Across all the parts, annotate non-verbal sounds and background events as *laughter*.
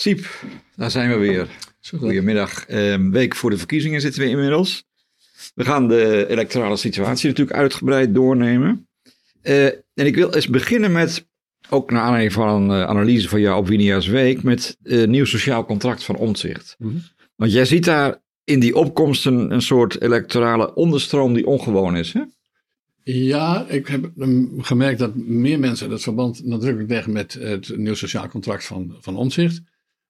Siep, daar zijn we weer. Goedemiddag. Ehm, week voor de verkiezingen zitten we inmiddels. We gaan de electorale situatie natuurlijk uitgebreid doornemen. Eh, en ik wil eens beginnen met, ook naar aanleiding van een eh, analyse van jou op Winia's Week, met een nieuw sociaal contract van Omtzigt. Want jij ziet daar in die opkomst een, soort electorale onderstroom die ongewoon is. Hè? Ja, ik heb mm, gemerkt dat meer mensen dat verband nadrukkelijk leggen met het nieuw sociaal contract van, van.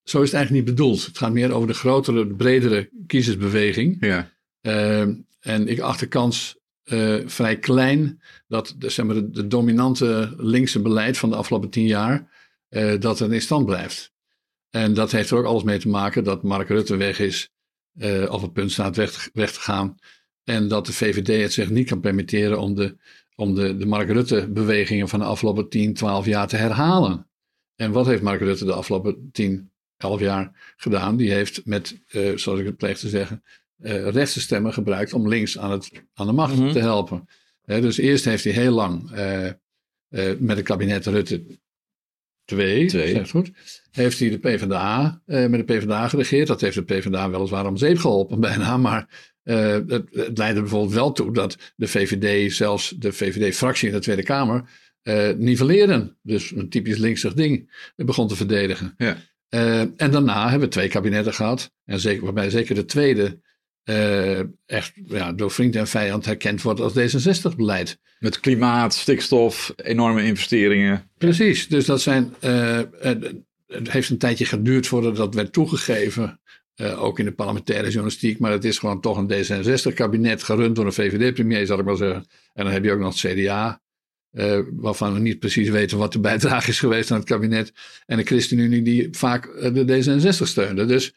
Zo is het eigenlijk niet bedoeld. Het gaat meer over de grotere, bredere kiezersbeweging. Ja. Uh, en ik acht de kans uh, vrij klein dat de, zeg maar, de, de, dominante linkse beleid van de afgelopen tien jaar, uh, dat in stand blijft. En dat heeft er ook alles mee te maken dat Mark Rutte weg is, of het punt staat weg, weg te gaan. En dat de VVD het zich niet kan permitteren om de, om de, de Mark Rutte-bewegingen van de afgelopen 10, 12 jaar te herhalen. En wat heeft Mark Rutte de afgelopen 10, 11 jaar gedaan? Die heeft met, uh, zoals ik het pleeg te zeggen, uh, rechtse stemmen gebruikt om links aan, het, aan de macht mm -hmm. te helpen. Dus eerst heeft hij heel lang met het kabinet Rutte 2, Twee. goed, heeft hij de PvdA, met de PvdA geregeerd. Dat heeft de PvdA weliswaar om zeep geholpen *laughs* bijna, maar uh, het, het, leidde bijvoorbeeld wel toe dat de VVD, zelfs de VVD-fractie in de Tweede Kamer, uh, nivelleren. Dus een typisch linksig ding begon te verdedigen. Ja. Uh, en daarna hebben we twee kabinetten gehad, en zeker, waarbij zeker de tweede echt ja, door vriend en vijand herkend wordt als D66-beleid. Met klimaat, stikstof, enorme investeringen. Precies, dus dat zijn. het heeft een tijdje geduurd voordat dat werd toegegeven. Uh, ook in de parlementaire journalistiek. Maar het is gewoon toch een D66-kabinet gerund door een VVD-premier, zal ik maar zeggen. En dan heb je ook nog het CDA. Uh, waarvan we niet precies weten wat de bijdrage is geweest aan het kabinet. En de ChristenUnie die vaak de D66 steunde. Dus,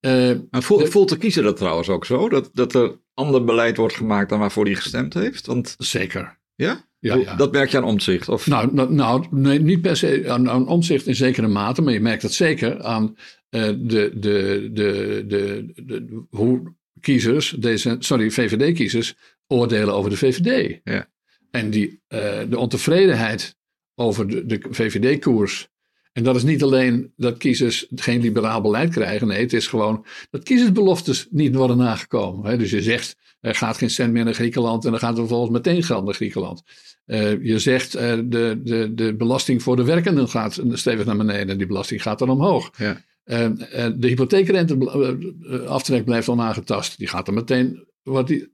uh, maar voelt, voelt de kiezer dat trouwens ook zo? Dat, dat er ander beleid wordt gemaakt dan waarvoor hij gestemd heeft? Want, zeker. Ja? Ja, ja. Dat merk je aan omzicht? Of? Nou, nou, nou nee, niet per se aan, aan omzicht in zekere mate. Maar je merkt het zeker aan uh, de, de, de, de, de, hoe kiezers, deze, sorry, VVD-kiezers, oordelen over de VVD. Ja. En die, uh, de ontevredenheid over de, de VVD-koers. En dat is niet alleen dat kiezers geen liberaal beleid krijgen. Nee, het is gewoon dat kiezersbeloftes niet worden nagekomen. Hè? Dus je zegt, er gaat geen cent meer naar Griekenland en dan gaat er vervolgens meteen geld naar Griekenland. Uh, je zegt, uh, de, de, de belasting voor de werkenden gaat stevig naar beneden en die belasting gaat dan omhoog. Ja. Uh, de hypotheekrenteaftrek blijft onaangetast. Die gaat er meteen, wordt die,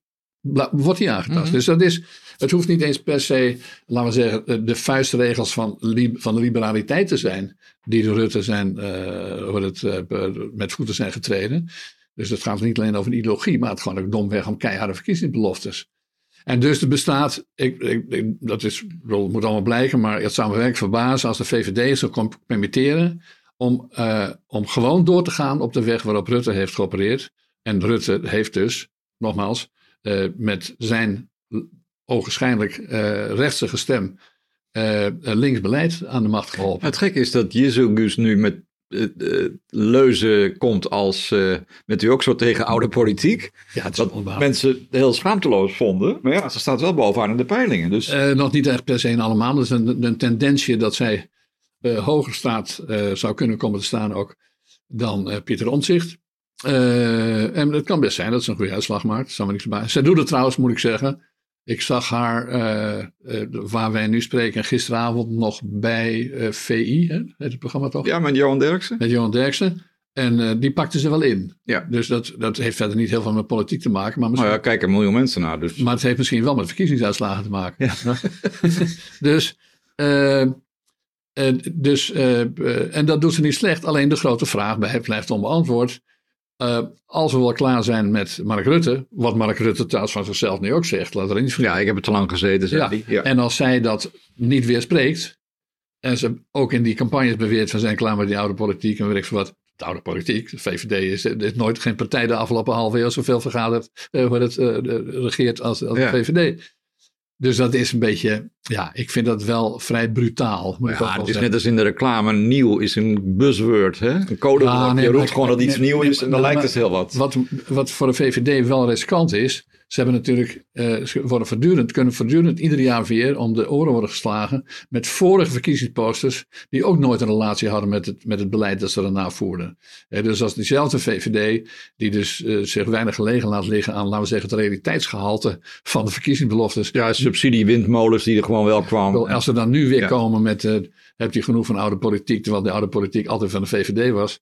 wordt die aangetast. Mm -hmm. Dus dat is, het hoeft niet eens per se, laten we zeggen, de vuistregels van, van de liberaliteit te zijn. Die de Rutte zijn, uh, het, uh, met voeten zijn getreden. Dus het gaat niet alleen over een ideologie, maar het gaat gewoon ook domweg om keiharde verkiezingsbeloftes. En dus er bestaat, ik, dat is, moet allemaal blijken, maar het zou me verbazen als de VVD zo kon permitteren om, uh, om gewoon door te gaan op de weg waarop Rutte heeft geopereerd. En Rutte heeft dus, nogmaals, met zijn ogenschijnlijk uh, rechtsige stem linksbeleid aan de macht geholpen. Het gekke is dat Jezus nu met leuzen komt als uh, bent u ook zo tegen oude politiek. Ja, het is dat mensen heel schaamteloos vonden. Maar ja, ze staat wel bovenaan in de peilingen. Dus. Uh, nog niet echt per se in allemaal. Dat is een, een tendensje dat zij uh, hoger staat, zou kunnen komen te staan ook dan Pieter Omtzigt. en het kan best zijn dat ze een goede uitslag maakt. Dat zou me niks bij. Zij doet het trouwens, moet ik zeggen. Ik zag haar, uh, uh, waar wij nu spreken, gisteravond nog bij uh, VI, hè, het programma toch? Ja, met Johan Derksen. Met Johan Derksen. En die pakte ze wel in. Ja. Dus dat, dat heeft verder niet heel veel met politiek te maken. Maar, misschien... oh ja, kijken een miljoen mensen naar. Dus. Maar het heeft misschien wel met verkiezingsuitslagen te maken. Ja. *laughs* dus, dus en dat doet ze niet slecht. Alleen de grote vraag blijft onbeantwoord. Uh, als we wel klaar zijn met Mark Rutte, wat Mark Rutte trouwens van zichzelf nu ook zegt, laat er niet Ja, ik heb het te lang gezeten, zei ja. En als zij dat niet weerspreekt, en ze ook in die campagnes beweert van zijn klaar met die oude politiek en weet ik veel wat. De oude politiek, de VVD is, is nooit geen partij de afgelopen half eeuw zoveel vergaderd, uh, hoe het uh, regeert als, als Ja. de VVD. Dus dat is een beetje, ja, ik vind dat wel vrij brutaal. Moet Ja, wel het is zeggen. net als in de reclame. Nieuw is een buzzword. Hè? Een codewoord. Ja, nee, je roept gewoon dat iets nee, nieuw nee, is en dan lijkt het heel wat. Wat, wat voor de VVD wel riskant is, Ze hebben natuurlijk, ze worden voortdurend, kunnen voortdurend ieder jaar weer om de oren worden geslagen met vorige verkiezingsposters die ook nooit een relatie hadden met het, met het beleid dat ze daarna voerden. Uh, dus als diezelfde VVD, die dus uh, zich weinig gelegen laat liggen aan, laten we zeggen, het realiteitsgehalte van de verkiezingsbeloftes. Ja, subsidiewindmolens die er gewoon wel kwamen. Als ze dan nu weer ja. komen met, heb je genoeg van oude politiek, terwijl de oude politiek altijd van de VVD was.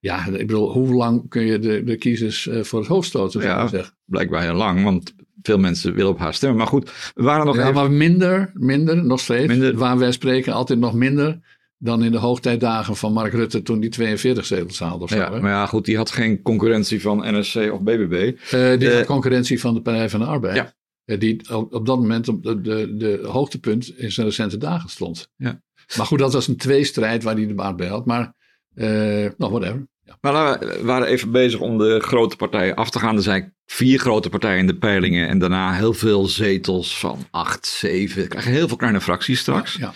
Ja, ik bedoel, hoe lang kun je de, de kiezers uh, voor het hoofd stoten? Ja, zeggen? blijkbaar heel lang, want veel mensen willen op haar stemmen. Maar goed, we waren nog ja, even... maar minder, minder, nog steeds. Minder. Waar wij spreken altijd nog minder dan in de hoogtijdagen van Mark Rutte toen die 42 zetels haalde. Of ja, maar ja, goed, die had geen concurrentie van NSC of BBB. Uh, die uh, had concurrentie van de Partij van de Arbeid. Ja. Uh, die op, op, dat moment op de, de, de hoogtepunt in zijn recente dagen stond. Ja. Maar goed, dat was een tweestrijd waar hij de baat bij had. Maar, nou, whatever. Maar we waren even bezig om de grote partijen af te gaan. Er zijn vier grote partijen in de peilingen en daarna heel veel zetels van acht, zeven. We krijgen heel veel kleine fracties straks. Ja,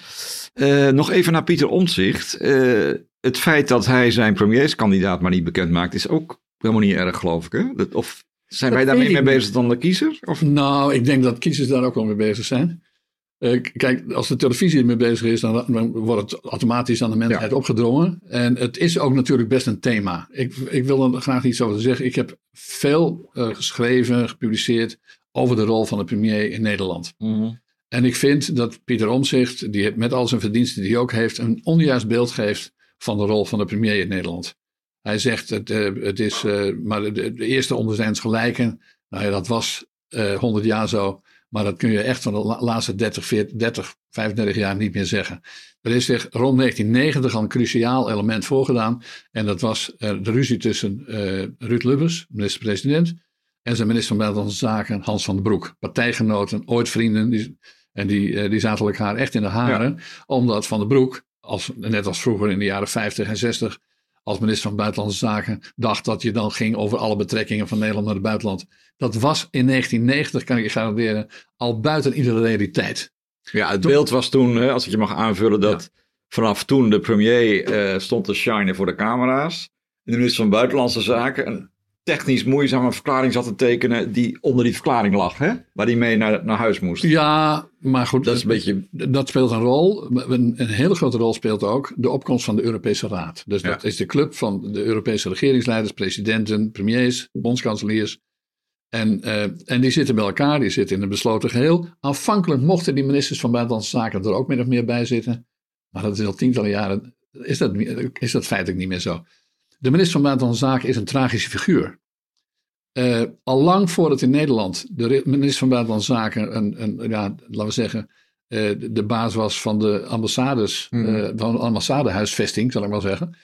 ja. Uh, nog even naar Pieter Omtzigt. Uh, het feit dat hij zijn premierskandidaat maar niet bekend maakt is ook helemaal niet erg, geloof ik. Hè? Dat, of zijn dat wij daarmee mee bezig dan de kiezer? Of? Nou, ik denk dat kiezers daar ook wel mee bezig zijn. Uh, kijk, als de televisie ermee bezig is, dan, dan, wordt het automatisch aan de mensheid ja. opgedrongen. En het is ook natuurlijk best een thema. Ik, ik wil er graag iets over zeggen. Ik heb veel uh, geschreven, gepubliceerd over de rol van de premier in Nederland. Mm -hmm. En ik vind dat Pieter Omzicht, die met al zijn verdiensten die hij ook heeft, een onjuist beeld geeft van de rol van de premier in Nederland. Hij zegt, het, uh, het is maar de, de, eerste onder zijn gelijken. Nou ja, dat was 100 jaar zo. Maar dat kun je echt van de laatste 30, 40, 30, 35 jaar niet meer zeggen. Er is zich rond 1990 al een cruciaal element voorgedaan. En dat was de ruzie tussen uh, Ruud Lubbers, minister-president, en zijn minister van Buitenlandse Zaken, Hans van den Broek. Partijgenoten, ooit vrienden. Die, en die, uh, die zaten elkaar echt in de haren. Ja. Omdat Van den Broek, als, net als vroeger in de jaren 50 en 60, als minister van Buitenlandse Zaken dacht dat je dan ging over alle betrekkingen van Nederland naar het buitenland. Dat was in 1990, kan ik je garanderen, al buiten iedere realiteit. Ja, het toen, beeld was toen, als ik je mag aanvullen, dat ja. vanaf toen de premier uh, stond te shinen voor de camera's. De minister van Buitenlandse Zaken technisch moeizame verklaring zat te tekenen die onder die verklaring lag, hè? waar hij mee naar, naar huis moest. Ja, maar goed, dat, is een beetje... dat speelt een rol. Een, een hele grote rol speelt ook de opkomst van de Europese Raad. Dus dat is de club van de Europese regeringsleiders, presidenten, premiers, bondskanseliers. En, uh, en die zitten bij elkaar, die zitten in een besloten geheel. Aanvankelijk mochten die ministers van Buitenlandse Zaken er ook min of meer bij zitten. Maar dat is al tientallen jaren, is dat, is dat feitelijk niet meer zo. De minister van Buitenlandse Zaken is een tragische figuur. Uh, al lang voordat in Nederland de minister van Buitenlandse Zaken een, een ja, laten we zeggen, uh, de baas was van de ambassades, mm. uh, van de ambassadehuisvesting, zal ik maar zeggen,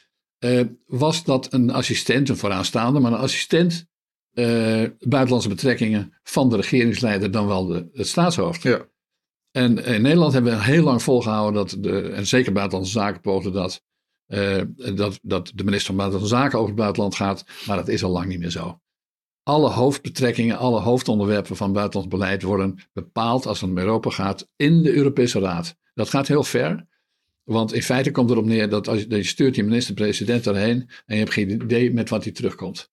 was dat een assistent, een vooraanstaande, maar een assistent buitenlandse betrekkingen van de regeringsleider, dan wel de, het staatshoofd. Ja. En in Nederland hebben we heel lang volgehouden dat, de, en zeker buitenlandse zaken poogden dat, uh, dat, dat de minister van Buitenlandse Zaken over het buitenland gaat, maar dat is al lang niet meer zo. Alle hoofdbetrekkingen, alle hoofdonderwerpen van buitenlands beleid worden bepaald als het om Europa gaat in de Europese Raad. Dat gaat heel ver, want in feite komt erop neer dat, als je, stuurt je minister-president erheen en je hebt geen idee met wat hij terugkomt.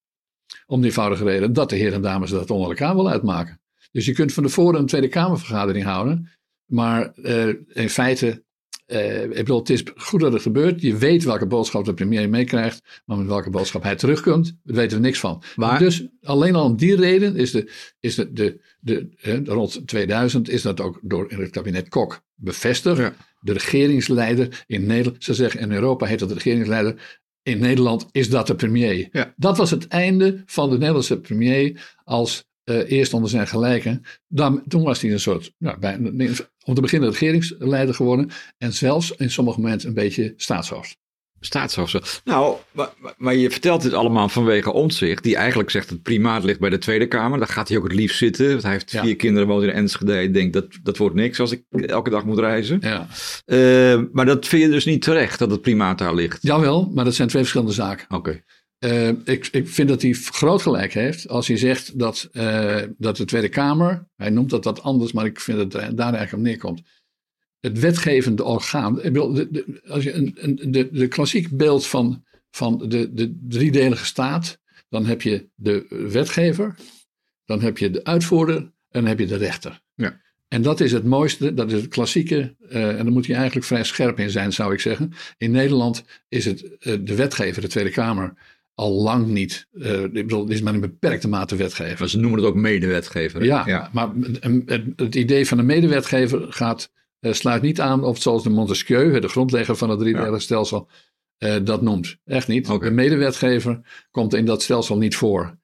Om die eenvoudige reden dat de heren en dames dat onder elkaar willen uitmaken. Dus je kunt van tevoren een Tweede Kamervergadering houden, maar uh, in feite uh, ik bedoel, het is goed dat het gebeurt. Je weet welke boodschap de premier meekrijgt. Maar met welke boodschap hij terugkomt, daar weten we niks van. Maar, dus alleen al om die reden is, de, is de, de, de, de, rond 2000 is dat ook door in het kabinet Kok bevestigd. Ja. De regeringsleider in Nederland, ze zeggen in Europa heet dat de regeringsleider. In Nederland is dat de premier. Ja. Dat was het einde van de Nederlandse premier als uh, eerst onder zijn gelijken. Dan, toen was hij een soort, nou, bij, om te beginnen regeringsleider geworden. En zelfs in sommige momenten een beetje staatshoofd. Staatshoofd. Nou, maar, maar, je vertelt dit allemaal vanwege onzicht. Die eigenlijk zegt het primaat ligt bij de Tweede Kamer. Daar gaat hij ook het liefst zitten. Want hij heeft ja. vier kinderen, woont in Enschede. Ik denk dat dat wordt niks als ik elke dag moet reizen. Ja. Uh, maar dat vind je dus niet terecht dat het primaat daar ligt. Jawel, maar dat zijn twee verschillende zaken. Oké. Okay. Uh, ik, ik vind dat hij groot gelijk heeft als hij zegt dat, uh, dat de Tweede Kamer, hij noemt dat wat anders, maar ik vind dat het daar eigenlijk op neerkomt. Het wetgevende orgaan. De, de, als je een, een, de, de klassiek beeld van, van de, de driedelige staat, dan heb je de wetgever, dan heb je de uitvoerder en dan heb je de rechter. Ja. En dat is het mooiste, dat is het klassieke. eh, en daar moet je eigenlijk vrij scherp in zijn, zou ik zeggen. In Nederland is het eh, de wetgever, de Tweede Kamer, al lang niet. ik bedoel, het is maar in beperkte mate wetgever. Ze noemen het ook medewetgever. Ja, maar het, idee van een medewetgever gaat, eh, sluit niet aan op zoals de Montesquieu, de grondlegger van het driedelig stelsel, eh, dat noemt. Echt niet. Oké. De medewetgever komt in dat stelsel niet voor.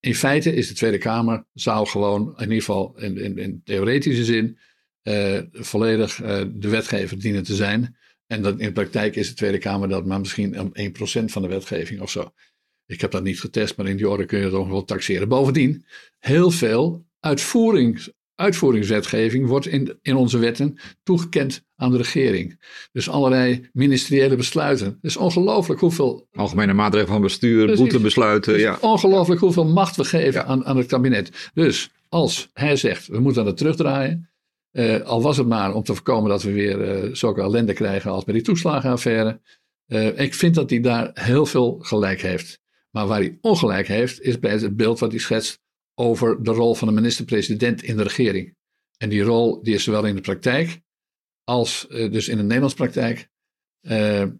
In feite is de Tweede Kamer, zou gewoon, in ieder geval in, in, in theoretische zin, volledig de wetgever dienen te zijn. En dat in de praktijk is de Tweede Kamer dat maar misschien om 1% van de wetgeving of zo. Ik heb dat niet getest, maar in die orde kun je het ook wel taxeren. Bovendien, heel veel uitvoerings, uitvoeringswetgeving wordt in, in onze wetten toegekend aan de regering. Dus allerlei ministeriële besluiten. Het is ongelooflijk hoeveel, Algemene maatregelen van bestuur, Precies. boetebesluiten. Ja. ongelooflijk hoeveel macht we geven Ja. aan, aan het kabinet. Dus als hij zegt, we moeten dat terugdraaien. Eh, al was het maar om te voorkomen dat we weer eh, zulke ellende krijgen als bij die toeslagenaffaire. Eh, ik vind dat hij daar heel veel gelijk heeft. Maar waar hij ongelijk heeft, is bij het beeld wat hij schetst over de rol van de minister-president in de regering. En die rol die is zowel in de praktijk, als dus in de Nederlandse praktijk,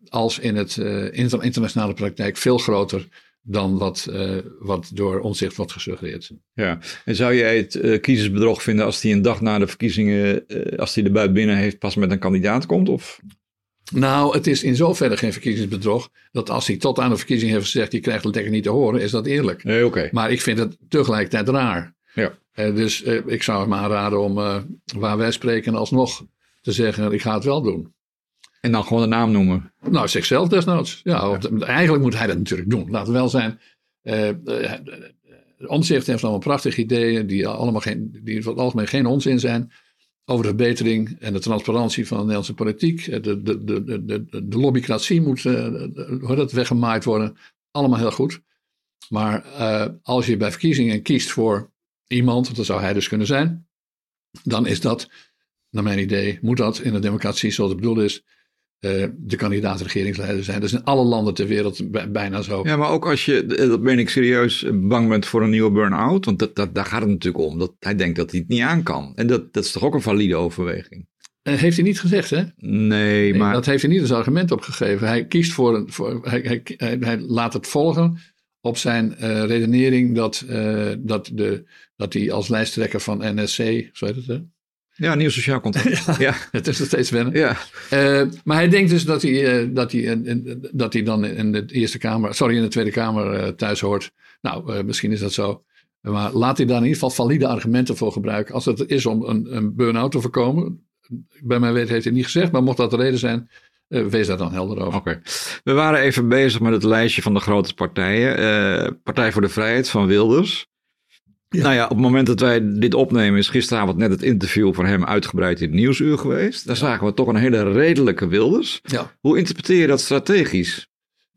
als in het inter- internationale praktijk veel groter dan wat, eh, wat door onzicht wordt gesuggereerd. Ja. En zou jij het eh, kiezersbedrog vinden als hij een dag na de verkiezingen, eh, als hij de buit binnen heeft, pas met een kandidaat komt? Of? Nou, het is in zoverre geen verkiezingsbedrog, dat als hij tot aan de verkiezing heeft gezegd, je krijgt het lekker niet te horen, is dat eerlijk. Nee, oké. Maar ik vind het tegelijkertijd raar. Ja. Dus ik zou hem aanraden om, waar wij spreken, alsnog te zeggen, ik ga het wel doen. En dan gewoon de naam noemen. Nou, zichzelf desnoods. Ja, want eigenlijk moet hij dat natuurlijk doen. Laat het wel zijn. eh eh, Omzicht heeft allemaal prachtige ideeën die allemaal geen, die voor het algemeen geen onzin zijn. Over de verbetering en de transparantie van de Nederlandse politiek. Eh, De, de, de, de, de, lobbycratie moet eh, heet dat, weggemaaid worden. Allemaal heel goed. Maar eh, als je bij verkiezingen kiest voor iemand, dat zou hij dus kunnen zijn. Dan is dat, naar mijn idee, moet dat in een democratie zoals het bedoeld is, eh, de kandidaat regeringsleider zijn. Dat is in alle landen ter wereld bij- bijna zo. Ja, maar ook als je, eh, dat ben ik serieus, eh, bang bent voor een nieuwe burn-out. Want dat, dat, daar gaat het natuurlijk om. Dat hij denkt dat hij het niet aan kan. En dat, dat is toch ook een valide overweging? Heeft hij niet gezegd, hè? Nee, Nee, maar... Dat heeft hij niet als argument opgegeven. Hij kiest voor een. Voor, hij, hij, hij, hij laat het volgen op zijn redenering dat, dat, de, dat hij als lijsttrekker van NSC. Zo heet het, hè? Ja, nieuw sociaal contract. *laughs* ja. Het is nog steeds wennen. ja. Eh, maar hij denkt dus dat hij, eh, dat hij, in- dat hij dan in de Eerste Kamer, sorry, in de Tweede Kamer eh, thuis hoort. Nou, eh, misschien is dat zo. Maar laat hij daar in ieder geval valide argumenten voor gebruiken. Als het is om een, een burn-out te voorkomen. Bij mijn weten heeft hij niet gezegd, maar mocht dat de reden zijn, eh, wees daar dan helder over. Oké. We waren even bezig met het lijstje van de grote partijen. Eh, Partij voor de Vrijheid van Wilders. Nou ja, op het moment dat wij dit opnemen is gisteravond net het interview van hem uitgebreid in het Nieuwsuur geweest. Daar zagen we toch een hele redelijke Wilders. Ja. Hoe interpreteer je dat strategisch?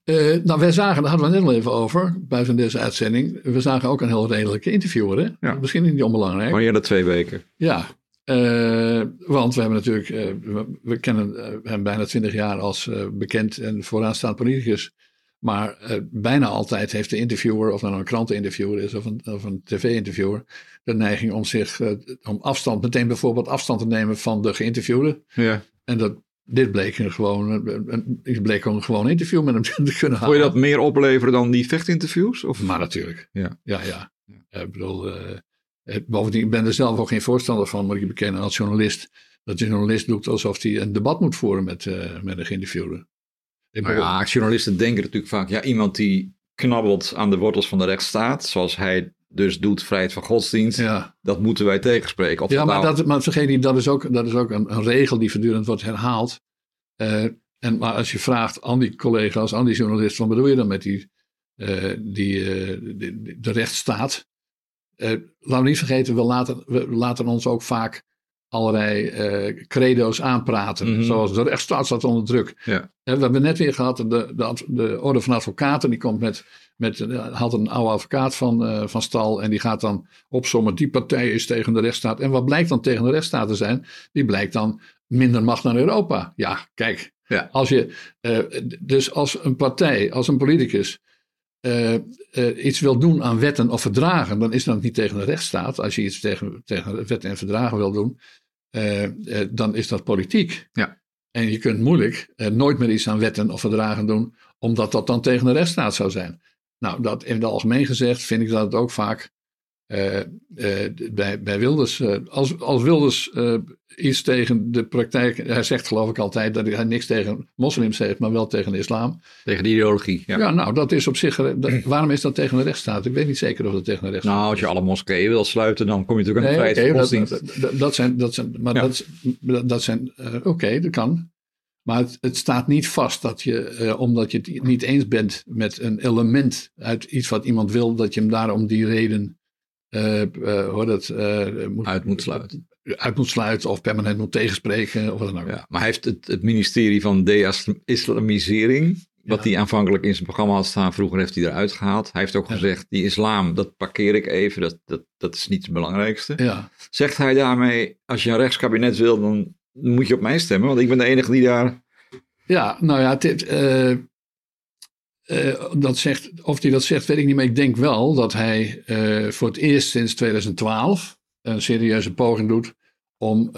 Eh, nou, wij zagen, daar hadden we het net al even over, buiten deze uitzending. We zagen ook een heel redelijke interviewer, hè? Ja. Misschien niet onbelangrijk. Maar eerder twee weken. Ja, eh, want we hebben natuurlijk, eh, we, we kennen hem bijna twintig jaar als bekend en vooraanstaand politicus. Maar eh, bijna altijd heeft de interviewer, of dat nou een kranteninterviewer is of een, of een tv-interviewer, de neiging om zich, eh, om afstand, meteen bijvoorbeeld afstand te nemen van de geïnterviewde. Ja. En dat, dit bleek een gewoon, een, een, bleek een gewoon interview met hem *laughs* te kunnen Vond je halen. dat meer opleveren dan die vechtinterviews? Of? Maar natuurlijk. Ja. Ja, ja. Eh, Ik bedoel, eh, eh, bovendien, ik ben er zelf ook geen voorstander van, moet ik bekennen, als journalist. Dat een journalist doet alsof hij een debat moet voeren met, eh met een geïnterviewde. Nou ja, journalisten denken natuurlijk vaak, ja, iemand die knabbelt aan de wortels van de rechtsstaat, zoals hij dus doet, vrijheid van godsdienst, ja. dat moeten wij tegenspreken. Of ja, maar, nou- dat, maar vergeet niet, dat is ook, dat is ook een, een regel die voortdurend wordt herhaald. Eh, en, maar als je vraagt aan die collega's, aan die journalist, wat bedoel je dan met die, eh, die, eh, de, rechtsstaat? Laten we niet vergeten, we laten, we laten ons ook vaak allerlei eh, credo's aanpraten. Mhm. Zoals de rechtsstaat staat onder druk. Ja. We hebben net weer gehad, de, de, de orde van advocaten, die komt met, met eh, had een oude advocaat van, eh, van stal en die gaat dan opzommen, die partij is tegen de rechtsstaat. En wat blijkt dan tegen de rechtsstaat te zijn? Die blijkt dan minder macht naar Europa. Ja, kijk. Ja. Als je, dus als een partij, als een politicus iets wil doen aan wetten of verdragen, dan is dat niet tegen de rechtsstaat. Als je iets tegen, tegen wetten en verdragen wil doen, dan is dat politiek. Ja. En je kunt moeilijk nooit meer iets aan wetten of verdragen doen, omdat dat dan tegen de rechtsstaat zou zijn. Nou, dat in het algemeen gezegd vind ik dat het ook vaak uh, bij, bij Wilders, uh, als, als Wilders iets tegen de praktijk, hij zegt geloof ik altijd dat hij niks tegen moslims heeft, maar wel tegen de islam. Tegen de ideologie. Ja, ja nou dat is op zich, dat, waarom is dat tegen de rechtsstaat? Ik weet niet zeker of dat tegen de rechtsstaat Nou, als je alle moskeeën wil sluiten, dan kom je natuurlijk aan de nee, vrijheid okay, dat, dat, zijn, dat zijn, maar ja. dat, dat zijn, oké, okay, dat kan. Maar het, het, staat niet vast dat je, uh, omdat je het niet eens bent met een element uit iets wat iemand wil, dat je hem daar om die reden hoor dat, moet, uit moet sluiten. Uit moet sluiten of permanent moet tegenspreken. Of wat dan ook. Ja, maar hij heeft het, het ministerie van de-islamisering, wat hij aanvankelijk in zijn programma had staan, vroeger heeft hij eruit gehaald. Hij heeft ook ja. gezegd, die islam, dat parkeer ik even, dat, dat, dat is niet het belangrijkste. Ja. Zegt hij daarmee, als je een rechtskabinet wil, dan moet je op mij stemmen, want ik ben de enige die daar. Ja, nou ja, dit, uh, uh, dat zegt, of hij dat zegt, weet ik niet, maar ik denk wel dat hij uh, voor het eerst sinds 2012 een serieuze poging doet om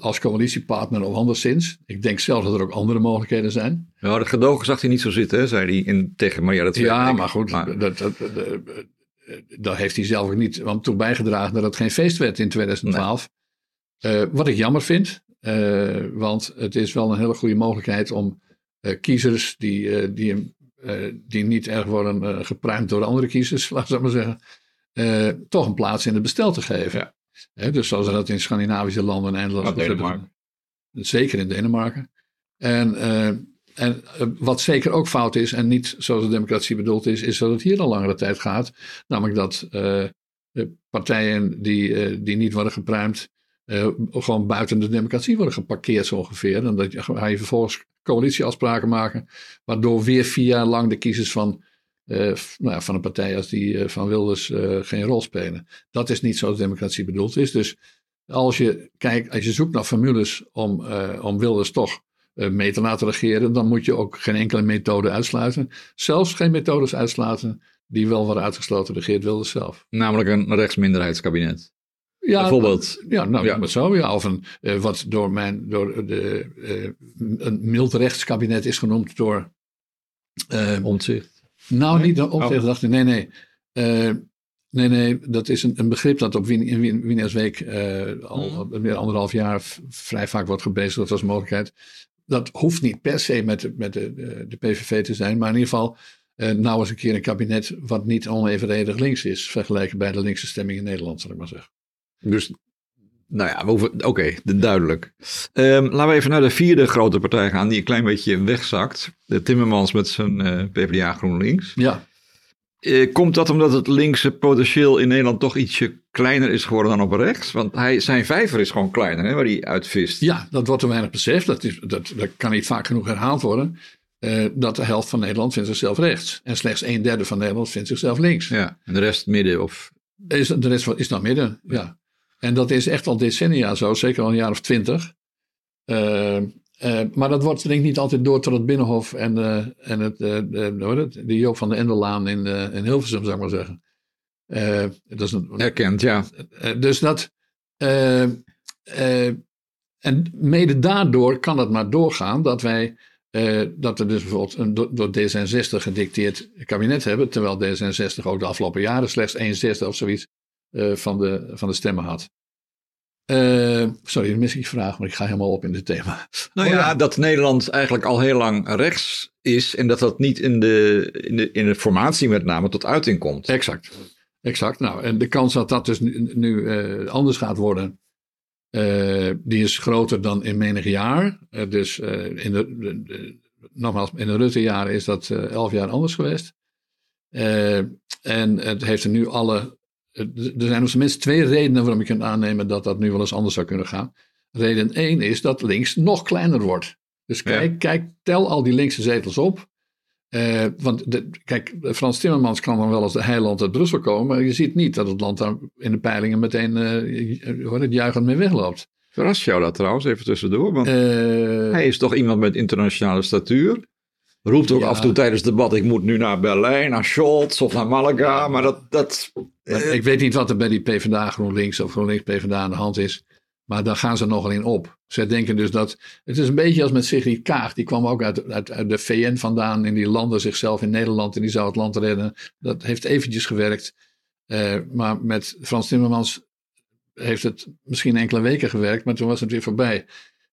als coalitiepartner of anderszins. Ik denk zelfs dat er ook andere mogelijkheden zijn. Ja, de gedogen zag hij niet zo zitten, hè, zei hij in, tegen Maria de Ja, maar goed, maar... Dat, dat, dat, dat, heeft hij zelf ook niet want toe bijgedragen dat het geen feest werd in 2012. Nee. Uh, wat ik jammer vind, want het is wel een hele goede mogelijkheid om kiezers die, die, die niet erg worden gepruimd door andere kiezers, *laughs* laat ik maar zeggen, toch een plaats in het bestel te geven. Ja. dus zoals dat in Scandinavische landen en Nederland. Zeker in Denemarken. En, en wat zeker ook fout is, en niet zoals de democratie bedoeld is, is dat het hier al langere tijd gaat. Namelijk dat partijen die, die niet worden gepruimd, gewoon buiten de democratie worden geparkeerd zo ongeveer. En dat ga je vervolgens coalitieafspraken maken, waardoor weer vier jaar lang de kiezers van, uh, nou van een partij als die uh, van Wilders geen rol spelen. Dat is niet zoals democratie bedoeld is. Dus als je, kijkt, als je zoekt naar formules om, om Wilders toch mee te laten regeren, dan moet je ook geen enkele methode uitsluiten. Zelfs geen methodes uitsluiten die wel worden uitgesloten door Wilders zelf. Namelijk een rechtsminderheidskabinet. Ja, bijvoorbeeld. Ja, nou, ja. zo. Ja. Of een, uh, wat door, mijn, door de, uh, een mild rechtskabinet is genoemd door... Uh, Omtzigt. Nou, niet de Omtzigt. Oh. Dacht ik, nee, nee. nee, nee, dat is een, een begrip dat op Wien, in Wienersweek al mm. meer anderhalf jaar vrij vaak wordt gebezigd. Dat was een mogelijkheid. Dat hoeft niet per se met, met de, de PVV te zijn, maar in ieder geval... Uh, nou eens een keer een kabinet wat niet onevenredig links is, vergeleken bij de linkse stemming in Nederland, zal ik maar zeggen. Dus, nou ja, oké, okay, duidelijk. Um, laten we even naar de vierde grote partij gaan, die een klein beetje wegzakt. De Timmermans met zijn uh, eh, PvdA GroenLinks. Ja. Uh, komt dat omdat het linkse potentieel in Nederland toch ietsje kleiner is geworden dan op rechts? Want hij, zijn vijver is gewoon kleiner, hè, waar hij uitvist. Ja, dat wordt te weinig beseft. Dat, is, dat, dat kan niet vaak genoeg herhaald worden. Uh, dat de helft van Nederland vindt zichzelf rechts. En slechts een derde van Nederland vindt zichzelf links. Ja, en de rest midden of... Is, de rest is dan midden, ja. En dat is echt al decennia zo, zeker al een jaar of twintig. Uh, uh, maar dat wordt denk ik niet altijd door tot het Binnenhof en, uh, en het, de, de Joop van de Endelaan in, in Hilversum, zou ik maar zeggen. dat is een, Herkend, ja. dus dat... en mede daardoor kan het maar doorgaan dat wij... dat we dus bijvoorbeeld een door D66 gedicteerd kabinet hebben, terwijl D66 ook de afgelopen jaren slechts 61 of zoiets uh, van, de, van de stemmen had. Uh, sorry, dan mis ik vraag, maar ik ga helemaal op in het thema. Nou ja, oh ja, dat Nederland eigenlijk al heel lang rechts is en dat dat niet in de, in de, in de formatie met name tot uiting komt. Exact, exact. Nou, en de kans dat dat dus nu, nu uh, anders gaat worden, uh, die is groter dan in menig jaar. dus in de, de, de, nogmaals, in de Rutte-jaren is dat elf jaar anders geweest. en het heeft er nu alle er zijn op zijn minst twee redenen waarom je kunt aannemen dat dat nu wel eens anders zou kunnen gaan. Reden één is dat links nog kleiner wordt. Dus kijk, kijk tel al die linkse zetels op. Uh, want de, kijk, Frans Timmermans kan dan wel als de heiland uit Brussel komen. Maar je ziet niet dat het land daar in de peilingen meteen uh, het juichend mee wegloopt. Verrast jou dat trouwens, even tussendoor? Want uh, hij is toch iemand met internationale statuur? Roept ook Ja. af en toe tijdens het debat, ik moet nu naar Berlijn, naar Scholz of naar Malaga. Maar dat, dat Maar ik weet niet wat er bij die PvdA GroenLinks of GroenLinks PvdA aan de hand is. Maar daar gaan ze nogal in op. Zij denken dus dat. Het is een beetje als met Sigrid Kaag. Die kwam ook uit, uit, uit de VN vandaan. En die landde zichzelf in Nederland. En die zou het land redden. Dat heeft eventjes gewerkt. Eh, maar met Frans Timmermans heeft het misschien enkele weken gewerkt. Maar toen was het weer voorbij.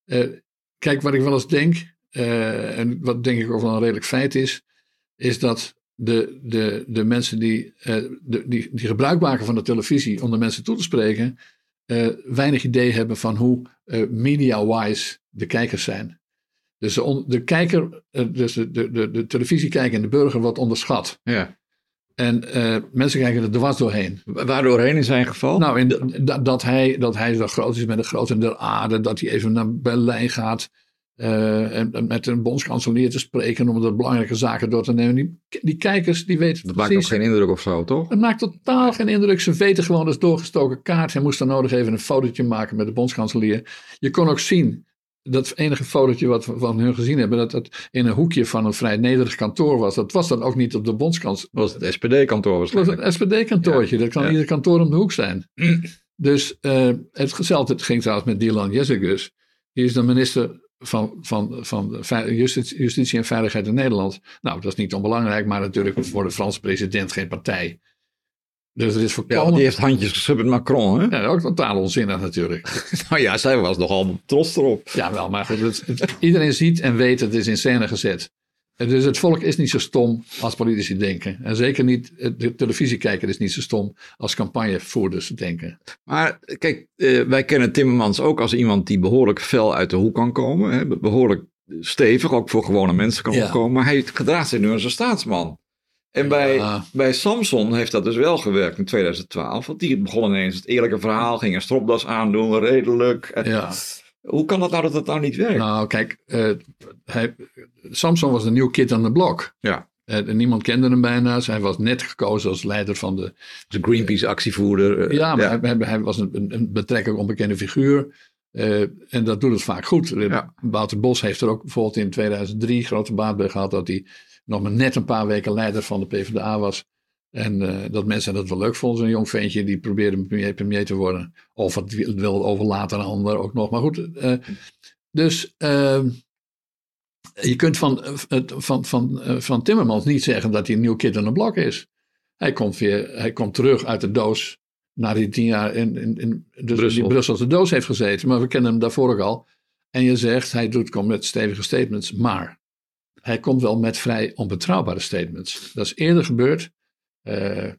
Eh, kijk, wat ik wel eens denk. eh, en wat denk ik ook wel een redelijk feit is. Is dat de, de, de mensen die, eh, de, die, die gebruik maken van de televisie om de mensen toe te spreken, eh, weinig idee hebben van hoe eh, media-wise de kijkers zijn. Dus de, on- de kijker, dus de, de, de, de televisiekijker en de burger wordt onderschat. ja. En mensen kijken er dwars doorheen. Waardoorheen in zijn geval? Nou, in de- dat, dat, hij, dat hij zo groot is met de grote der aarde, dat hij even naar Berlijn gaat eh, en, met een bondskanselier te spreken om de belangrijke zaken door te nemen. Die, die kijkers, die weten dat maakt ook geen indruk of zo, toch? Het maakt totaal geen indruk. Ze weten gewoon, dat is doorgestoken kaart. Hij moest dan nodig even een fotootje maken met de bondskanselier. Je kon ook zien, dat enige fotootje wat we van hun gezien hebben, dat het in een hoekje van een vrij nederig kantoor was. Dat was dan ook niet op de bondskans. Dat was het SPD-kantoor Het was een SPD-kantoortje. Dat kan Ja. ieder kantoor om de hoek zijn. Dus eh het hetzelfde ging trouwens met Dylan Jezegus. Die is de minister van, van, van Justitie, Justitie en Veiligheid in Nederland. Nou, dat is niet onbelangrijk, maar natuurlijk voor de Franse president geen partij. Dus het is Ja, voorkomen. want die heeft handjes geschud met Macron, hè? Ja, ook totaal onzinnig natuurlijk. *laughs* Nou ja, zij was nogal trots erop. Ja, wel, maar goed, het- het- iedereen ziet en weet dat het is in scène gezet. Dus het volk is niet zo stom als politici denken. En zeker niet, de televisiekijker is niet zo stom als campagnevoerders denken. Maar kijk, eh, wij kennen Timmermans ook als iemand die behoorlijk fel uit de hoek kan komen. Hè? Behoorlijk stevig, ook voor gewone mensen kan Ja. opkomen. Maar hij gedraagt zich nu als een staatsman. En bij, Ja. bij Samson heeft dat dus wel gewerkt in 2012. Want die begon ineens het eerlijke verhaal, ging een stropdas aandoen, redelijk. En Ja. Hoe kan dat nou dat het nou niet werkt? Nou, kijk, eh, hij, Samson was een nieuw kid aan de blok. Ja. En niemand kende hem bijna. Dus hij was net gekozen als leider van de. de Greenpeace-actievoerder. eh, Ja, maar Hij, hij- hij was een, een, betrekkelijk onbekende figuur. En dat doet het vaak goed. Ja. Wouter Bos heeft er ook bijvoorbeeld in 2003 grote baat bij gehad dat hij nog maar net een paar weken leider van de PvdA was. En eh, dat mensen dat wel leuk vonden, zo'n jong ventje die probeerde premier, premier te worden. Of het wil overlaten aan een ander ook nog. Maar goed, eh, dus ehm, je kunt van, van, van, eh, van Timmermans niet zeggen dat hij een nieuw kid aan de blok is. Hij komt, weer, hij komt terug uit de doos nadat hij tien jaar in, in, in dus Brussel. die Brusselse doos heeft gezeten. Maar we kennen hem daarvoor ook al. En je zegt, hij doet, komt met stevige statements. Maar hij komt wel met vrij onbetrouwbare statements. Dat is eerder gebeurd. Eh, eh,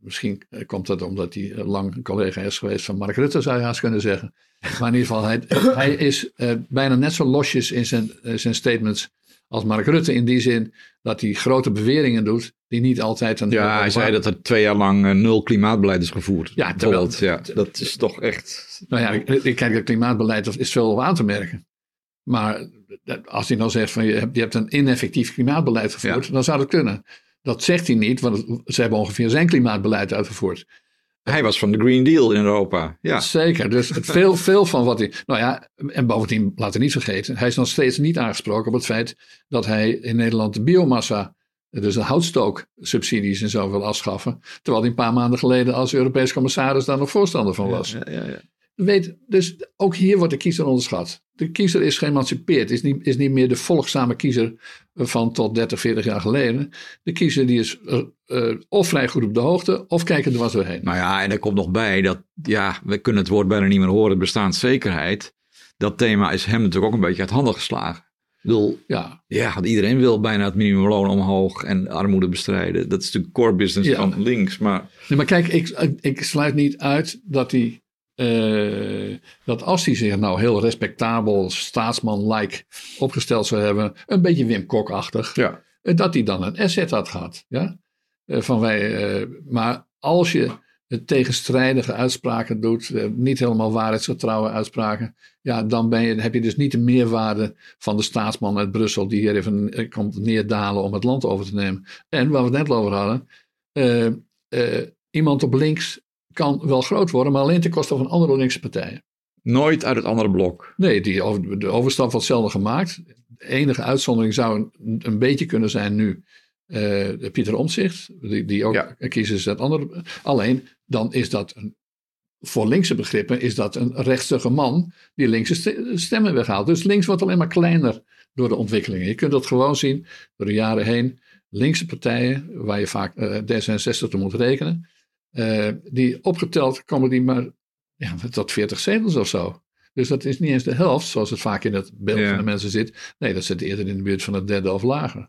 misschien eh, komt dat omdat hij lang een collega is geweest van Mark Rutte, zou je haast kunnen zeggen. Maar in ieder geval, hij, hij is bijna net zo losjes in zijn, zijn statements als Mark Rutte. In die zin dat hij grote beweringen doet die niet altijd... Een Ja, hij zei dat er twee jaar lang nul klimaatbeleid is gevoerd. Ja, terwijl- ja, dat is toch echt... Nou ja, ik, kijk, het klimaatbeleid is veel op aan te merken. Maar als hij nou zegt van je hebt, je hebt een ineffectief klimaatbeleid gevoerd, dan zou dat kunnen. Dat zegt hij niet, want ze hebben ongeveer zijn klimaatbeleid uitgevoerd. Hij was van de Green Deal in Europa. Ja, Zeker, dus *laughs* veel, veel van wat hij... Nou ja, en bovendien, laten we niet vergeten, hij is nog steeds niet aangesproken op het feit dat hij in Nederland de biomassa, dus de houtstooksubsidies en zo wil afschaffen. Terwijl hij een paar maanden geleden als Europees commissaris daar nog voorstander van was. Ja, ja, ja. Weet, dus ook hier wordt de kiezer onderschat. De kiezer is geëmancipeerd, is niet, is niet meer de volgzame kiezer van tot 30, 40 jaar geleden. De kiezer die is eh, eh, of vrij goed op de hoogte, of kijken er was doorheen. Nou ja, en er komt nog bij dat, ja, we kunnen het woord bijna niet meer horen, bestaanszekerheid. Dat thema is hem natuurlijk ook een beetje uit handen geslagen. Ik bedoel, Ja, ja, want iedereen wil bijna het minimumloon omhoog en armoede bestrijden. Dat is natuurlijk core business Ja. van links, maar nee, maar kijk, ik, ik sluit niet uit dat hij. Eh, dat als hij zich nou heel respectabel, staatsman-like opgesteld zou hebben, een beetje Wim Kok-achtig, ja. eh, dat hij dan een asset had gehad. Ja? Eh, van wij, maar als je het tegenstrijdige uitspraken doet, niet helemaal waarheidsgetrouwe uitspraken, ja, dan ben je, heb je dus niet de meerwaarde van de staatsman uit Brussel die hier even komt neerdalen om het land over te nemen. En waar we het net over hadden, iemand op links kan wel groot worden, maar alleen ten koste van andere linkse partijen. Nooit uit het andere blok. Nee, die de overstap wordt zelden gemaakt. de enige uitzondering zou een, een beetje kunnen zijn nu uh, Pieter Omtzigt, die, die ook ja. kiezen dat andere. Alleen dan is dat een, voor linkse begrippen is dat een rechtsige man die linkse stemmen weghaalt. Dus links wordt alleen maar kleiner door de ontwikkelingen. Je kunt dat gewoon zien door de jaren heen. Linkse partijen, waar je vaak uh, D66 te moet rekenen, die opgeteld komen die maar ja, tot 40 zetels of zo. Dus dat is niet eens de helft, zoals het vaak in het beeld van de mensen zit. Nee, dat zit eerder in de buurt van het derde of lager.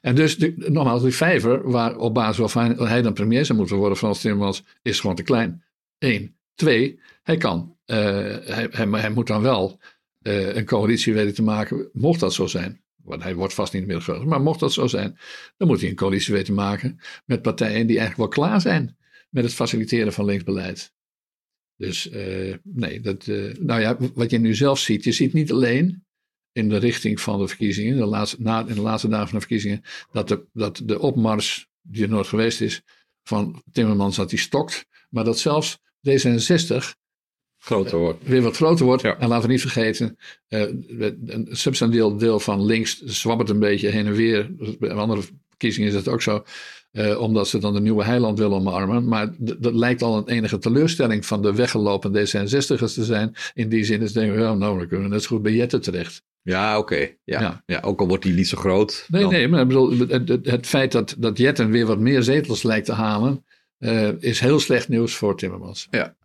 En dus, de, nogmaals, die vijver, waar op basis waarvan hij dan premier zou moeten worden, Frans Timmermans, is gewoon te klein. Eén. Twee, hij kan, uh, hij, hij, hij, moet dan wel uh, een coalitie weten te maken, mocht dat zo zijn. Want hij wordt vast niet meer groot, maar mocht dat zo zijn, dan moet hij een coalitie weten te maken met partijen die eigenlijk wel klaar zijn met het faciliteren van linksbeleid. Dus uh, nee, dat, nou ja, wat je nu zelf ziet, je ziet niet alleen in de richting van de verkiezingen, de laatste, na, in de laatste dagen van de verkiezingen, dat de, dat de opmars die er nooit geweest is van Timmermans, dat die stokt. Maar dat zelfs D66 groter wordt. weer wat groter wordt. En laten we niet vergeten, een substantieel deel van links zwabbert een beetje heen en weer. Bij andere verkiezingen is dat ook zo. Uh, omdat ze dan de nieuwe heiland willen omarmen. Maar dat lijkt al een enige teleurstelling van de weggelopen D66'ers te zijn. In die zin is denken ja, nou, dan kunnen we net zo goed bij Jette terecht. Ja, oké. Ja. ja. ook al wordt die niet zo groot. Nee, nee, maar bedoel, het, het, het, feit dat, dat Jetten weer wat meer zetels lijkt te halen, uh, is heel slecht nieuws voor Timmermans. Ja.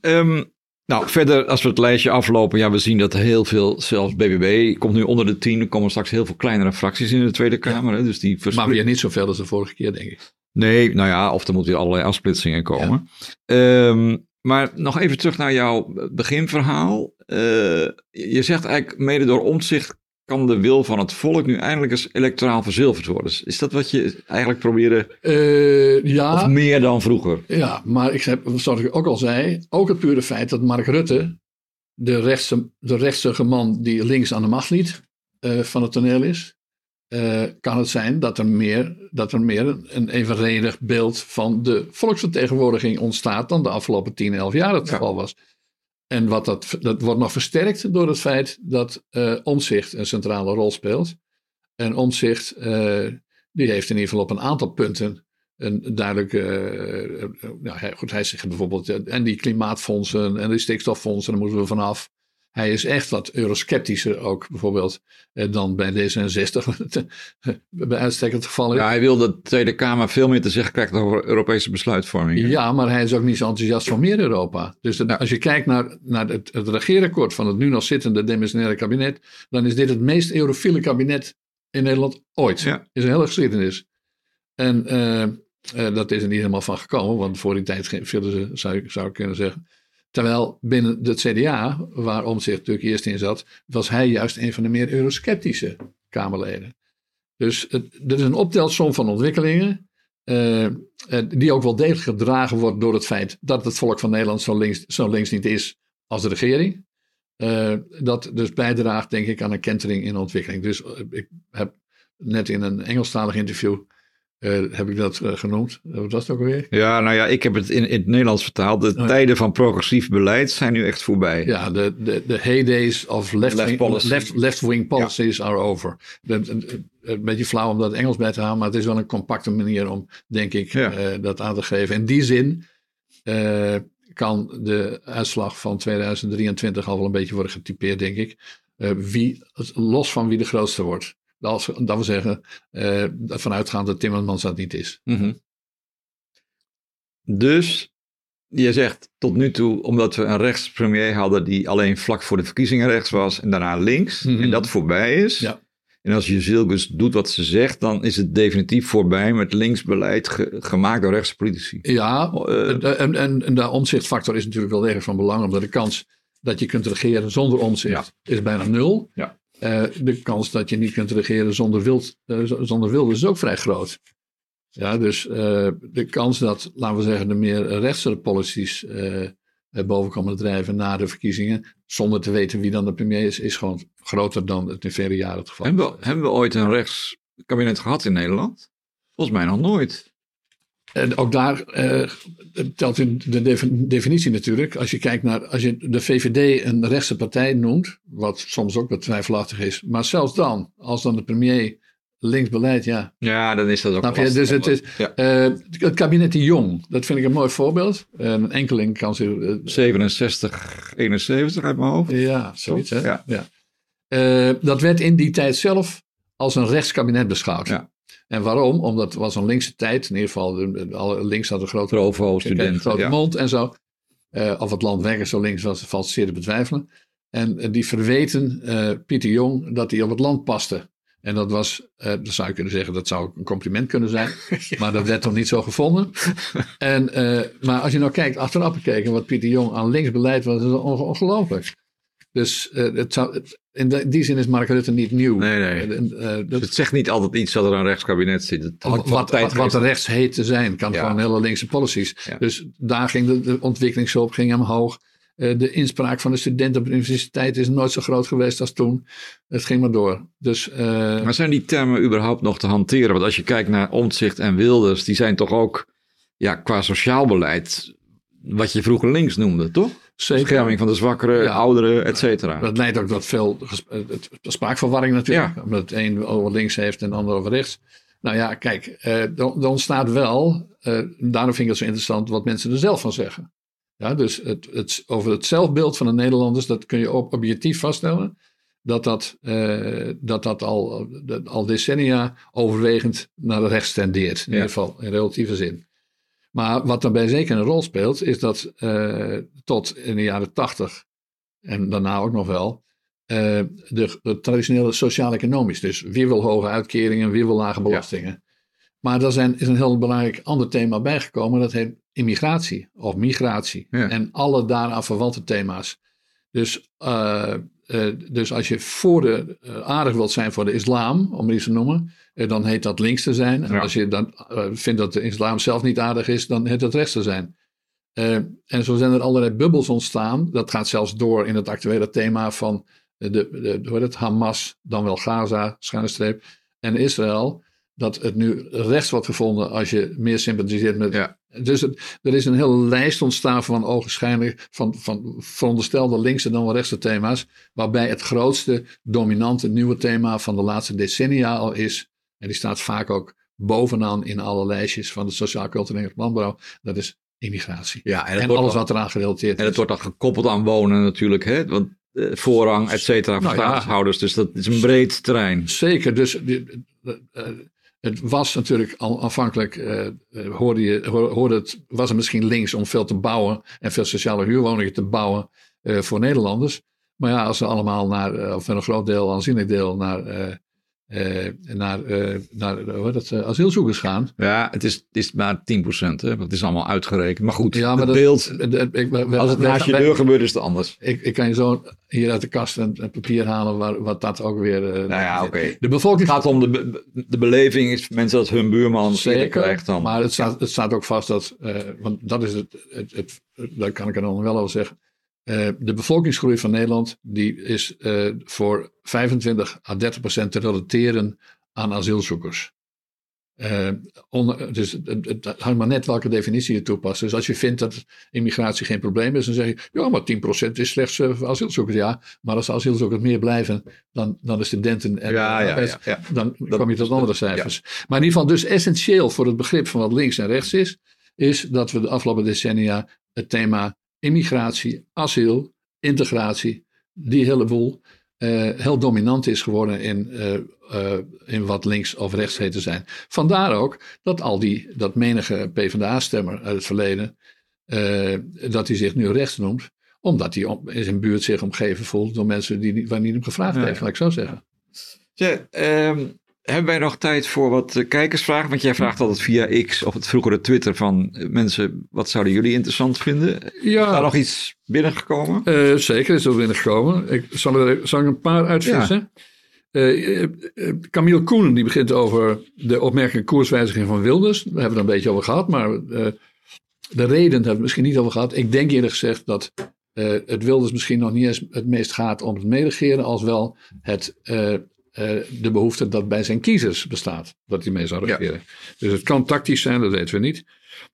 Um, nou, verder, als we het lijstje aflopen, ja, we zien dat heel veel, zelfs BBB komt nu onder de tien. Er komen straks heel veel kleinere fracties in de Tweede Kamer. Hè, dus die Maar weer niet zoveel als de vorige keer, denk ik. Nee, nou ja, of er moeten weer allerlei afsplitsingen komen. Ja. Um, maar nog even terug naar jouw beginverhaal. Uh, je zegt eigenlijk, mede door omzicht kan de wil van het volk nu eindelijk eens electoraal verzilverd worden. Is dat wat je eigenlijk probeerde? Uh, ja. Of meer dan vroeger? Ja, maar ik heb, zoals ik ook al zei, ook het pure feit dat Mark Rutte, de rechtse, de rechtse man die links aan de macht liet, uh, van het toneel is, uh, kan het zijn dat er meer, dat er meer een evenredig beeld van de volksvertegenwoordiging ontstaat dan de afgelopen 10, 11 jaar het geval was. En wat dat, dat wordt nog versterkt door het feit dat uh, Omzicht een centrale rol speelt. En Omzicht, uh, die heeft in ieder geval op een aantal punten een duidelijke. Uh, nou, hij, goed, hij zegt bijvoorbeeld. en die klimaatfondsen en die stikstoffondsen, daar moeten we vanaf. Hij is echt wat eurosceptischer ook bijvoorbeeld eh, dan bij D66 *laughs* bij uitstek het geval is. Ja, hij wil dat de Tweede Kamer veel meer te zeggen krijgt over Europese besluitvorming. Ja, maar hij is ook niet zo enthousiast voor meer Europa. Dus als je kijkt naar, naar het, het regeerakkoord van het nu nog zittende demissionaire kabinet, dan is dit het meest eurofiele kabinet in Nederland ooit. Ja. Is een hele geschiedenis. En uh, uh, dat is er niet helemaal van gekomen, want voor die tijd vielen ze, zou, zou ik kunnen zeggen, Terwijl binnen het CDA, waar Omtzigt natuurlijk eerst in zat, was hij juist een van de meer eurosceptische Kamerleden. Dus er is een optelsom van ontwikkelingen, uh, die ook wel degelijk gedragen wordt door het feit dat het volk van Nederland zo links, zo links niet is als de regering. Uh, dat dus bijdraagt, denk ik, aan een kentering in ontwikkeling. Dus ik heb net in een Engelstalig interview uh, heb ik dat uh, genoemd? Wat was het ook alweer? Ja, nou ja, ik heb het in, in het Nederlands vertaald. De oh, tijden van progressief beleid zijn nu echt voorbij. Ja, de, de, de heydays of left-wing left left, left wing policies ja. are over. een beetje flauw om dat Engels bij te halen, maar het is wel een compacte manier om, denk ik, ja. uh, dat aan te geven. In die zin kan de uitslag van 2023 al wel een beetje worden getypeerd, denk ik. wie, los van wie de grootste wordt. Dat, dat we zeggen, uh, vanuitgaand dat Timmermans dat niet is. Mm -hmm. Dus je zegt tot nu toe, omdat we een rechtspremier hadden die alleen vlak voor de verkiezingen rechts was en daarna links, mm -hmm. en dat voorbij is. Ja. En als je Zilgus doet wat ze zegt, dan is het definitief voorbij met linksbeleid ge gemaakt door rechtse politici. Ja, uh, en, en, en de omzichtfactor is natuurlijk wel erg van belang, omdat de kans dat je kunt regeren zonder omzicht ja. is bijna nul. Ja. Uh, de kans dat je niet kunt regeren zonder, wild, uh, zonder wilde is ook vrij groot. Ja, dus uh, de kans dat, laten we zeggen, de meer rechtse policies boven komen drijven na de verkiezingen, zonder te weten wie dan de premier is, is gewoon groter dan het in vele jaren het geval hebben we, hebben we ooit een rechtskabinet gehad in Nederland? Volgens mij nog nooit. En ook daar uh, telt in de definitie natuurlijk. Als je kijkt naar, als je de VVD een rechtse partij noemt, wat soms ook wat twijfelachtig is. Maar zelfs dan, als dan de premier links beleid, ja. Ja, dan is dat ook Snap je? Dus het, is, ja. uh, het kabinet de Jong, dat vind ik een mooi voorbeeld. een enkeling kan zich... Uh, 67, 71 uit mijn hoofd. Ja, zoiets hè. Ja. ja. dat werd in die tijd zelf als een rechtskabinet beschouwd. Ja. En waarom? Omdat het was een linkse tijd. In ieder geval, alle links hadden een grote, Provo, studenten, grote ja. mond en zo. Uh, of het land weg zo links was, valt zeer te betwijfelen. En uh, die verweten uh, Pieter Jong dat hij op het land paste. En dat was, dat zou je kunnen zeggen, dat zou een compliment kunnen zijn. *laughs* ja. Maar dat werd toch niet zo gevonden. *laughs* en, maar als je nou kijkt, achteraf bekeken, wat Pieter Jong aan linksbeleid was, dat is ongelooflijk. Dus het zou, in die zin is Mark Rutte niet nieuw. Nee, nee. Uh, dat, het zegt niet altijd iets dat er een rechtskabinet zit. Het wat, wat, wat rechts heet te zijn, kan ja. gewoon hele linkse policies. Dus daar ging de, de ontwikkelingshulp ging omhoog. Uh, de inspraak van de studenten op de universiteit is nooit zo groot geweest als toen. Het ging maar door. Dus, maar zijn die termen überhaupt nog te hanteren? Want als je kijkt naar Omtzigt en Wilders, die zijn toch ook ja, qua sociaal beleid wat je vroeger links noemde, toch? Zeker. Bescherming van de zwakkeren, ja. ouderen, et cetera. Dat leidt ook tot veel spraakverwarring natuurlijk. Ja. Omdat het een over links heeft en de ander over rechts. Nou ja, kijk, eh, er ontstaat wel, eh, daarom vind ik het zo interessant, wat mensen er zelf van zeggen. Ja, dus het, het, over het zelfbeeld van de Nederlanders, dat kun je op, objectief vaststellen. Dat dat, uh, dat, dat al, al decennia overwegend naar de rechts tendeert. In ieder geval, in relatieve zin. Maar wat daarbij zeker een rol speelt, is dat uh, tot in de jaren tachtig en daarna ook nog wel, uh, de, de, traditionele sociaal-economisch. Dus wie wil hoge uitkeringen, wie wil lage belastingen. Ja. Maar er zijn, is een heel belangrijk ander thema bijgekomen, dat heet immigratie of migratie. Ja. En alle daaraan verwante thema's. Dus, uh, dus als je voor de, aardig wilt zijn voor de islam, om het iets te noemen, eh, dan heet dat links te zijn. En als je dan uh, vindt dat de islam zelf niet aardig is, dan heet dat rechts te zijn. Uh, en zo zijn er allerlei bubbels ontstaan. Dat gaat zelfs door in het actuele thema van de, de, de, het, Hamas, dan wel Gaza, schuine streep, en Israël. Dat het nu rechts wordt gevonden als je meer sympathiseert met. Ja. Dus het, er is een hele lijst ontstaan van ogenschijnlijk van, van veronderstelde linkse dan wel rechtse thema's. Waarbij het grootste, dominante nieuwe thema van de laatste decennia al is en die staat vaak ook bovenaan in alle lijstjes van de sociaal-culturele landbouw. Dat is immigratie. Ja, en, alles wat eraan gerelateerd is. En het wordt dan gekoppeld aan wonen natuurlijk. Hè? Want eh, voorrang, et cetera, voor nou, staatshouders. Dus dat is een breed terrein. Zeker. Dus uh, het was natuurlijk al aanvankelijk, uh, hoorde, je, hoorde het, was het misschien links om veel te bouwen en veel sociale huurwoningen te bouwen voor Nederlanders. Maar ja, als ze allemaal naar, of een groot deel, aanzienlijk deel, naar uh, naar, uh, naar hoe dat, uh, asielzoekers gaan. Ja, het is, is maar 10%, hè? het is allemaal uitgerekend. Maar goed, ja, maar het beeld, ik, we, als het naast je deur gebeurt, is het anders. Ik, ik kan je zo hier uit de kast een, een papier halen waar, wat dat ook weer... nou ja, oké. Okay. De bevolking... Het gaat om de, de beleving, is mensen dat hun buurman Zeker, krijgt dan. maar het staat, het staat ook vast dat, want dat is het, het, het, daar kan ik er dan wel over zeggen uh, de bevolkingsgroei van Nederland die is uh, voor 25 à 30 procent te relateren aan asielzoekers. Uh, onder, dus het, het, hangt maar net welke definitie je toepast. Dus als je vindt dat immigratie geen probleem is, dan zeg je, ja, maar 10% is slechts asielzoekers. Ja, maar als de asielzoekers meer blijven dan, dan de studenten en ja, ja, ja, ja, dan kom je tot andere cijfers. Maar in ieder geval dus essentieel voor het begrip van wat links en rechts is, is dat we de afgelopen decennia het thema immigratie, asiel, integratie, die hele boel uh, heel dominant is geworden in, uh, uh, in wat links of rechts heet te zijn. Vandaar ook dat al die, dat menige PvdA-stemmer uit het verleden, dat hij zich nu rechts noemt, omdat hij in zijn buurt zich omgeven voelt door mensen die, waar niet hem gevraagd ja, heeft, laat ik zo zeggen. Ja, um, hebben wij nog tijd voor wat eh, kijkersvragen? Want jij vraagt altijd via X of het vroegere Twitter van eh, mensen, wat zouden jullie interessant vinden? Ja. Is daar nog iets binnengekomen? Uh, zeker is er binnengekomen. Ik zal er, zal ik een paar uitvissen. Ja. Uh, Camille Koenen die begint over de opmerkelijke koerswijziging van Wilders. Daar hebben we het een beetje over gehad, maar de reden hebben we misschien niet over gehad. Ik denk eerlijk gezegd dat het Wilders misschien nog niet eens het meest gaat om het mederegeren, als wel het de behoefte dat bij zijn kiezers bestaat. Dat hij mee zou regeren. Dus het kan tactisch zijn, dat weten we niet.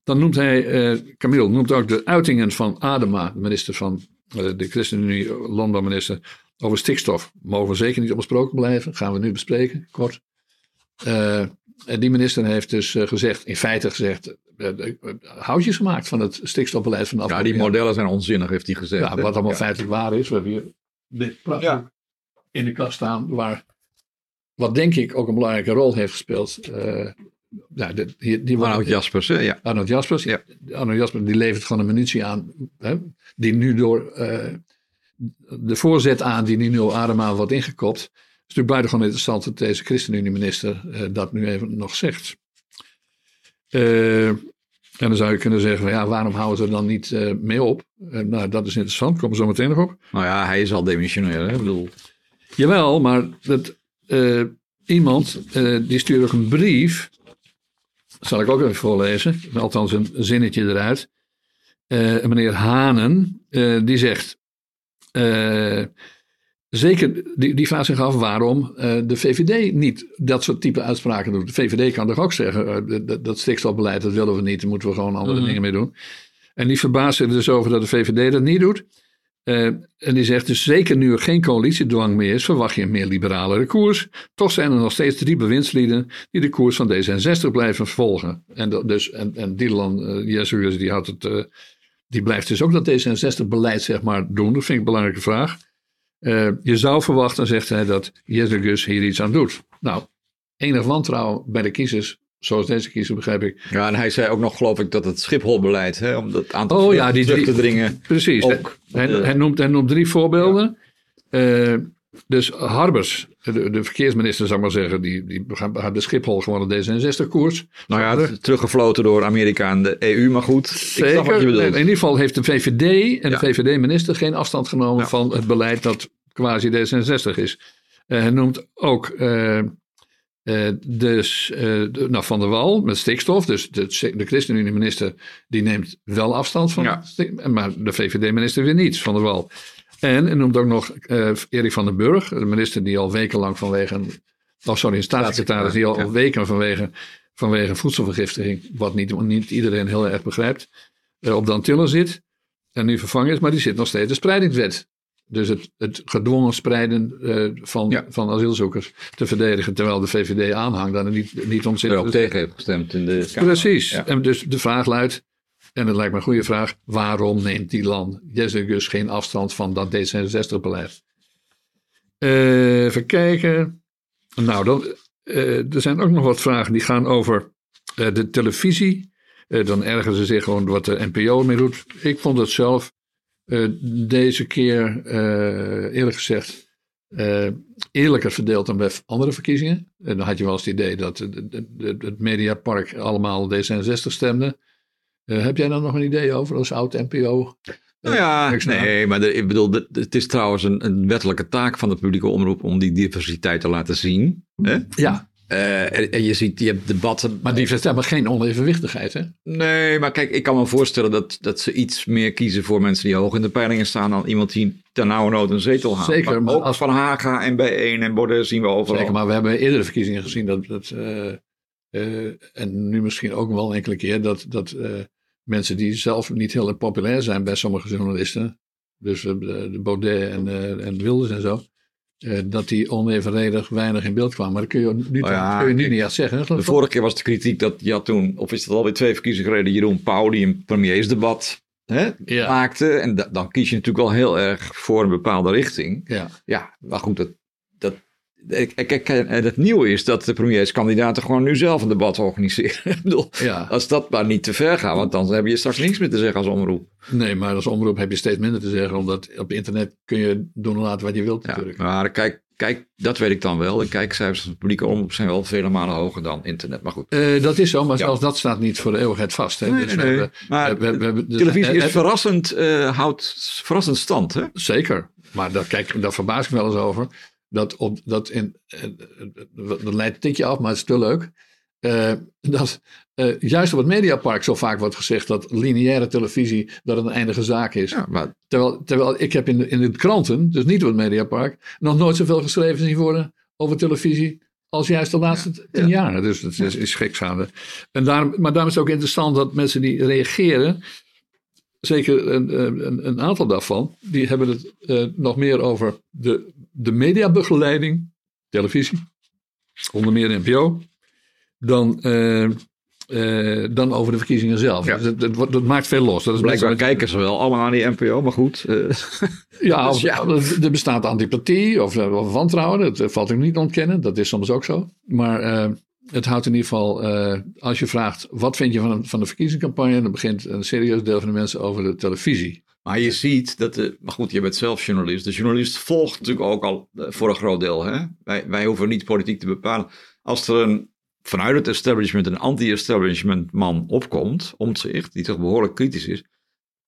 Dan noemt hij, uh, Camille noemt ook de uitingen van Adema, de minister van de ChristenUnie, landbouwminister, over stikstof. Mogen zeker niet onbesproken blijven. Gaan we nu bespreken, kort. en die minister heeft dus gezegd, in feite gezegd, houtjes gemaakt van het stikstofbeleid van de Ja, die modellen zijn onzinnig, heeft hij gezegd. Ja, wat allemaal feitelijk waar is. We hebben hier dit prachtig in de kast staan, waar, wat denk ik ook een belangrijke rol heeft gespeeld. Uh, de, die, die Arnold Jaspers, hè? Ja. Arnold Jaspers, ja. Arnold Jaspers die levert gewoon een munitie aan, hè, die nu door uh, de voorzet aan, die nu Adema wordt ingekopt. Het is natuurlijk buitengewoon interessant dat deze ChristenUnie-minister uh, dat nu even nog zegt. En dan zou je kunnen zeggen, ja, waarom houden ze er dan niet uh, mee op? Uh, nou, dat is interessant, komen we zo meteen nog op. Nou ja, hij is al demissionair, hè? Ik bedoel... Jawel, maar dat, uh, iemand, die stuurt ook een brief, zal ik ook even voorlezen, althans een zinnetje eruit. meneer Hanen, die zegt, Zeker, die, die vraagt zich af waarom de VVD niet dat soort type uitspraken doet. De VVD kan toch ook zeggen, dat, dat stikstofbeleid, dat willen we niet, daar moeten we gewoon andere mm. dingen mee doen. En die verbaast zich dus over dat de VVD dat niet doet. Uh, en die zegt dus zeker nu er geen coalitiedwang meer is, verwacht je een meer liberalere koers. Toch zijn er nog steeds drie bewindslieden die de koers van D66 blijven volgen. En, dus, en, en Dylan uh, Jezus, die, houdt het, die blijft dus ook dat D66-beleid zeg maar doen. Dat vind ik een belangrijke vraag. Uh, je zou verwachten, zegt hij, dat Jezus hier iets aan doet. Nou, enig wantrouwen bij de kiezers, zoals deze kiezer begrijp ik. Ja, en hij zei ook nog, geloof ik, dat het Schipholbeleid, hè, om dat aantal oh, ja, die, terug te dringen. Precies, ook, hij, uh, hij, noemt, hij noemt drie voorbeelden. Ja. Uh, dus Harbers, de, de, verkeersminister, zou ik maar zeggen, die, die gaat de Schiphol gewoon de D66-koers. Nou ja, teruggefloten door Amerika en de EU, maar goed. Zeker. In ieder geval heeft de VVD en de VVD-minister geen afstand genomen ja. van het beleid dat quasi D66 is. Uh, hij noemt ook uh, uh, dus, de, nou, Van der Wal met stikstof. Dus de, de ChristenUnie-minister die neemt wel afstand van. Ja. Maar de VVD-minister weer niet, Van der Wal. En hij noemt ook nog uh, Erik van den Burg, de minister die al wekenlang vanwege. Oh, sorry, een staatssecretaris die al, ja. weken vanwege, vanwege voedselvergiftiging, wat niet, niet iedereen heel erg begrijpt, op Dantilla zit. En nu vervangen is, maar die zit nog steeds de spreidingswet. Dus het, het gedwongen spreiden uh, van, ja. van asielzoekers te verdedigen, terwijl de VVD aanhangt, dan niet, niet om Er ook tegen heeft gestemd in de Kamer. Precies. Ja. En dus de vraag luidt: en dat lijkt me een goede vraag. Waarom neemt die land Jezus geen afstand van dat D66-beleid? Uh, even kijken. Nou, dan, uh, er zijn ook nog wat vragen die gaan over uh, de televisie. dan ergeren ze zich gewoon wat de NPO mee doet. Ik vond het zelf deze keer, eerlijk gezegd, eerlijker verdeeld dan bij andere verkiezingen. En dan had je wel eens het idee dat het Mediapark allemaal D66 stemde. Heb jij dan nog een idee over als oud NPO? Nou ja, nee, maar de, ik bedoel, de, het is trouwens een, een, wettelijke taak van de publieke omroep om die diversiteit te laten zien. Hè? Ja. Uh, en, en, je ziet, je hebt debatten. Maar die hebben geen onevenwichtigheid, hè? Nee, maar kijk, ik kan me voorstellen dat, dat ze iets meer kiezen voor mensen die hoog in de peilingen staan dan iemand die ten nauwe nood een zetel haalt. Zeker. Maar, maar ook als Van Haga en B1 en Borden zien we overal. Zeker, maar we hebben eerdere verkiezingen gezien dat, dat uh, uh, en nu misschien ook wel een enkele keer dat, dat mensen die zelf niet heel populair zijn bij sommige journalisten, dus de Baudet en, en Wilders en zo, uh, dat die onevenredig weinig in beeld kwamen. Maar dat kun je nu, oh ja, kun je nu niet echt zeggen. De vorige keer was de kritiek dat ja toen, of is het alweer twee verkiezingen geleden, Jeroen Pauw die een premiersdebat hè, ja. maakte. En da dan kies je natuurlijk wel heel erg voor een bepaalde richting. Ja, ja maar goed, dat, dat, Kijk, het nieuwe is dat de premierskandidaten gewoon nu zelf een debat organiseren. *laughs* Ik bedoel, ja. als dat maar niet te ver gaat, want dan heb je straks niks meer te zeggen als omroep. Nee, maar als omroep heb je steeds minder te zeggen, omdat op internet kun je doen en laten wat je wilt natuurlijk. Ja, maar kijk, kijk, dat weet ik dan wel. De kijkcijfers van de publieke omroep zijn wel vele malen hoger dan internet, maar goed. Uh, dat is zo, maar zelfs dat staat niet voor de eeuwigheid vast. Hè? Nee, dus maar we, we, we, dus, televisie is verrassend, uh, houdt verrassend stand, hè? Zeker, maar daar, kijk, daar verbaas ik me wel eens over dat, op, dat, in, eh, dat leidt een tikje af, maar het is te leuk. Uh, dat uh, juist op het Mediapark zo vaak wordt gezegd dat lineaire televisie dat een eindige zaak is. Ja, maar... terwijl, terwijl ik heb in de, in de kranten, dus niet op het Mediapark, nog nooit zoveel geschreven zien worden over televisie als juist de laatste tien jaar. Dus dat is, is. En daarom, maar daarom is het ook interessant dat mensen die reageren, zeker een, een, een aantal daarvan, die hebben het uh, nog meer over de, de mediabegeleiding, televisie, onder meer NPO, dan, uh, uh, dan over de verkiezingen zelf. Ja. Dat, dat, dat, maakt veel los. Dat is Blijkbaar kijken ze wel allemaal aan die NPO, maar goed. *laughs* *laughs* ja, of, ja, er bestaat antipathie of, of wantrouwen, dat valt ik niet ontkennen. Dat is soms ook zo. Maar het houdt in ieder geval, uh, als je vraagt wat vind je van, van de verkiezingscampagne, dan begint een serieus deel van de mensen over de televisie. Maar je ziet dat, de, maar goed, je bent zelf journalist. De journalist volgt natuurlijk ook al voor een groot deel. Hè? Wij, wij hoeven niet politiek te bepalen. Als er een, vanuit het establishment een anti-establishment man opkomt, zich, die toch behoorlijk kritisch is,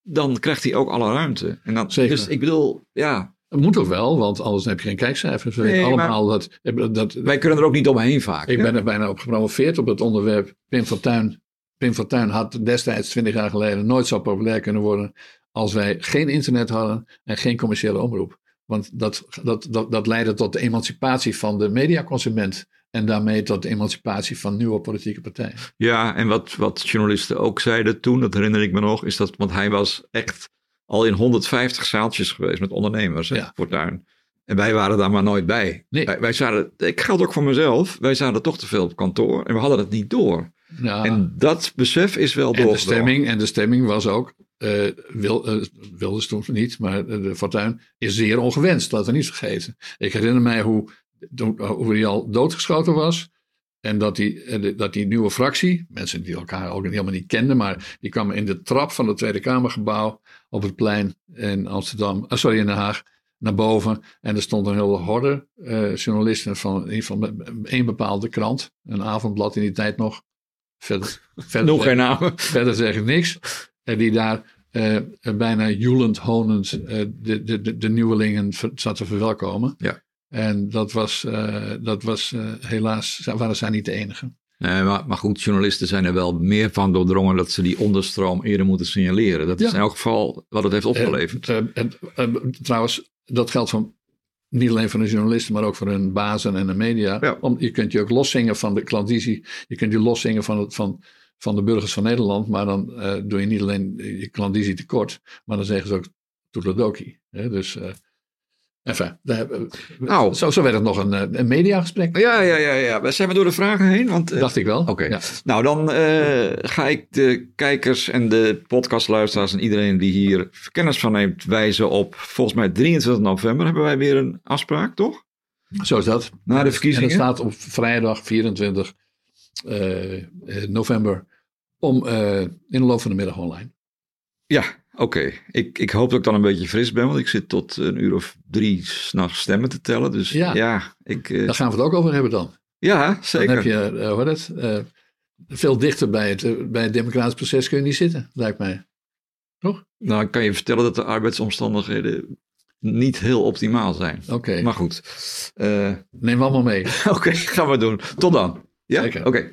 dan krijgt hij ook alle ruimte. En dan, Zeker. Dus ik bedoel, ja, dat moet ook wel, want anders heb je geen kijkcijfers. Nee, allemaal dat, dat, wij kunnen er ook niet omheen vaak. Ik hè? ben er bijna op gepromoveerd op het onderwerp. Pim Fortuyn, Pim Fortuyn had destijds, 20 jaar geleden, nooit zo populair kunnen worden als wij geen internet hadden en geen commerciële omroep. Want dat, dat, dat, dat leidde tot de emancipatie van de mediaconsument. En daarmee tot de emancipatie van nieuwe politieke partijen. Ja, en wat, wat journalisten ook zeiden toen, dat herinner ik me nog, is dat, want hij was echt al in 150 zaaltjes geweest met ondernemers, hè, Ja. Fortuyn. En wij waren daar maar nooit bij. Nee. Wij, wij zaten, ik geldt ook voor mezelf, wij zaten toch te veel op kantoor en we hadden het niet door. Ja, En dat besef is wel en, de stemming, en de stemming was ook, eh wil, eh, Wilders toen niet, maar de Fortuyn is zeer ongewenst, laten we niet vergeten. Ik herinner mij hoe, hoe hij al doodgeschoten was. En dat die, eh, dat die nieuwe fractie, mensen die elkaar ook helemaal niet kenden, maar die kwamen in de trap van het Tweede Kamergebouw op het plein in Amsterdam, eh, sorry in Den Haag, naar boven. En er stond een hele horde eh, journalisten van in ieder geval met- met één bepaalde krant, een avondblad in die tijd nog. Verder, *laughs* verder, Nog geen namen. verder zeg ik niks. En die daar bijna joelend, honend de, de, de, de nieuwelingen zat te verwelkomen. Ja. En dat was, eh, dat was eh, helaas, waren zij niet de enige. Nee, maar, maar goed, journalisten zijn er wel meer van doordrongen dat ze die onderstroom eerder moeten signaleren. Dat is in elk geval wat het heeft opgeleverd. Eh, en, trouwens, dat geldt van, niet alleen voor de journalisten, maar ook voor hun bazen en de media. Ja. Om, je kunt je ook loszingen van de klandizie. Je kunt je loszingen van, het, van, van de burgers van Nederland. Maar dan doe je niet alleen je klandizie tekort. Maar dan zeggen ze ook toedeledokie. hè. Dus, enfin, daar Nou. zo, zo werd het nog een, eh, een mediagesprek. Ja, ja, ja, ja. We zijn we door de vragen heen. Want, eh, Dacht ik wel. Oké. Ja. Nou, dan eh, ga ik de kijkers en de podcastluisteraars en iedereen die hier kennis van neemt wijzen op. Volgens mij 23 november hebben wij weer een afspraak, toch? Zo is dat. Na de En verkiezingen. dat staat op vrijdag 24 eh, eh, november om eh, in de loop van de middag online. Ja, oké. Ik, ik hoop dat ik dan een beetje fris ben, want ik zit tot een uur of drie s'nachts stemmen te tellen. Dus ja, Ja. ik, eh, Daar gaan we het ook over hebben dan. ja Dan zeker. heb je, eh, heet het, eh, veel dichter bij het, bij het democratisch proces kun je niet zitten, lijkt mij. Nou, ik kan je vertellen dat de arbeidsomstandigheden niet heel optimaal zijn. Oké, Maar goed. Eh, neem allemaal mee. *laughs* oké, gaan we doen. Tot dan. Ja, Zeker. oké.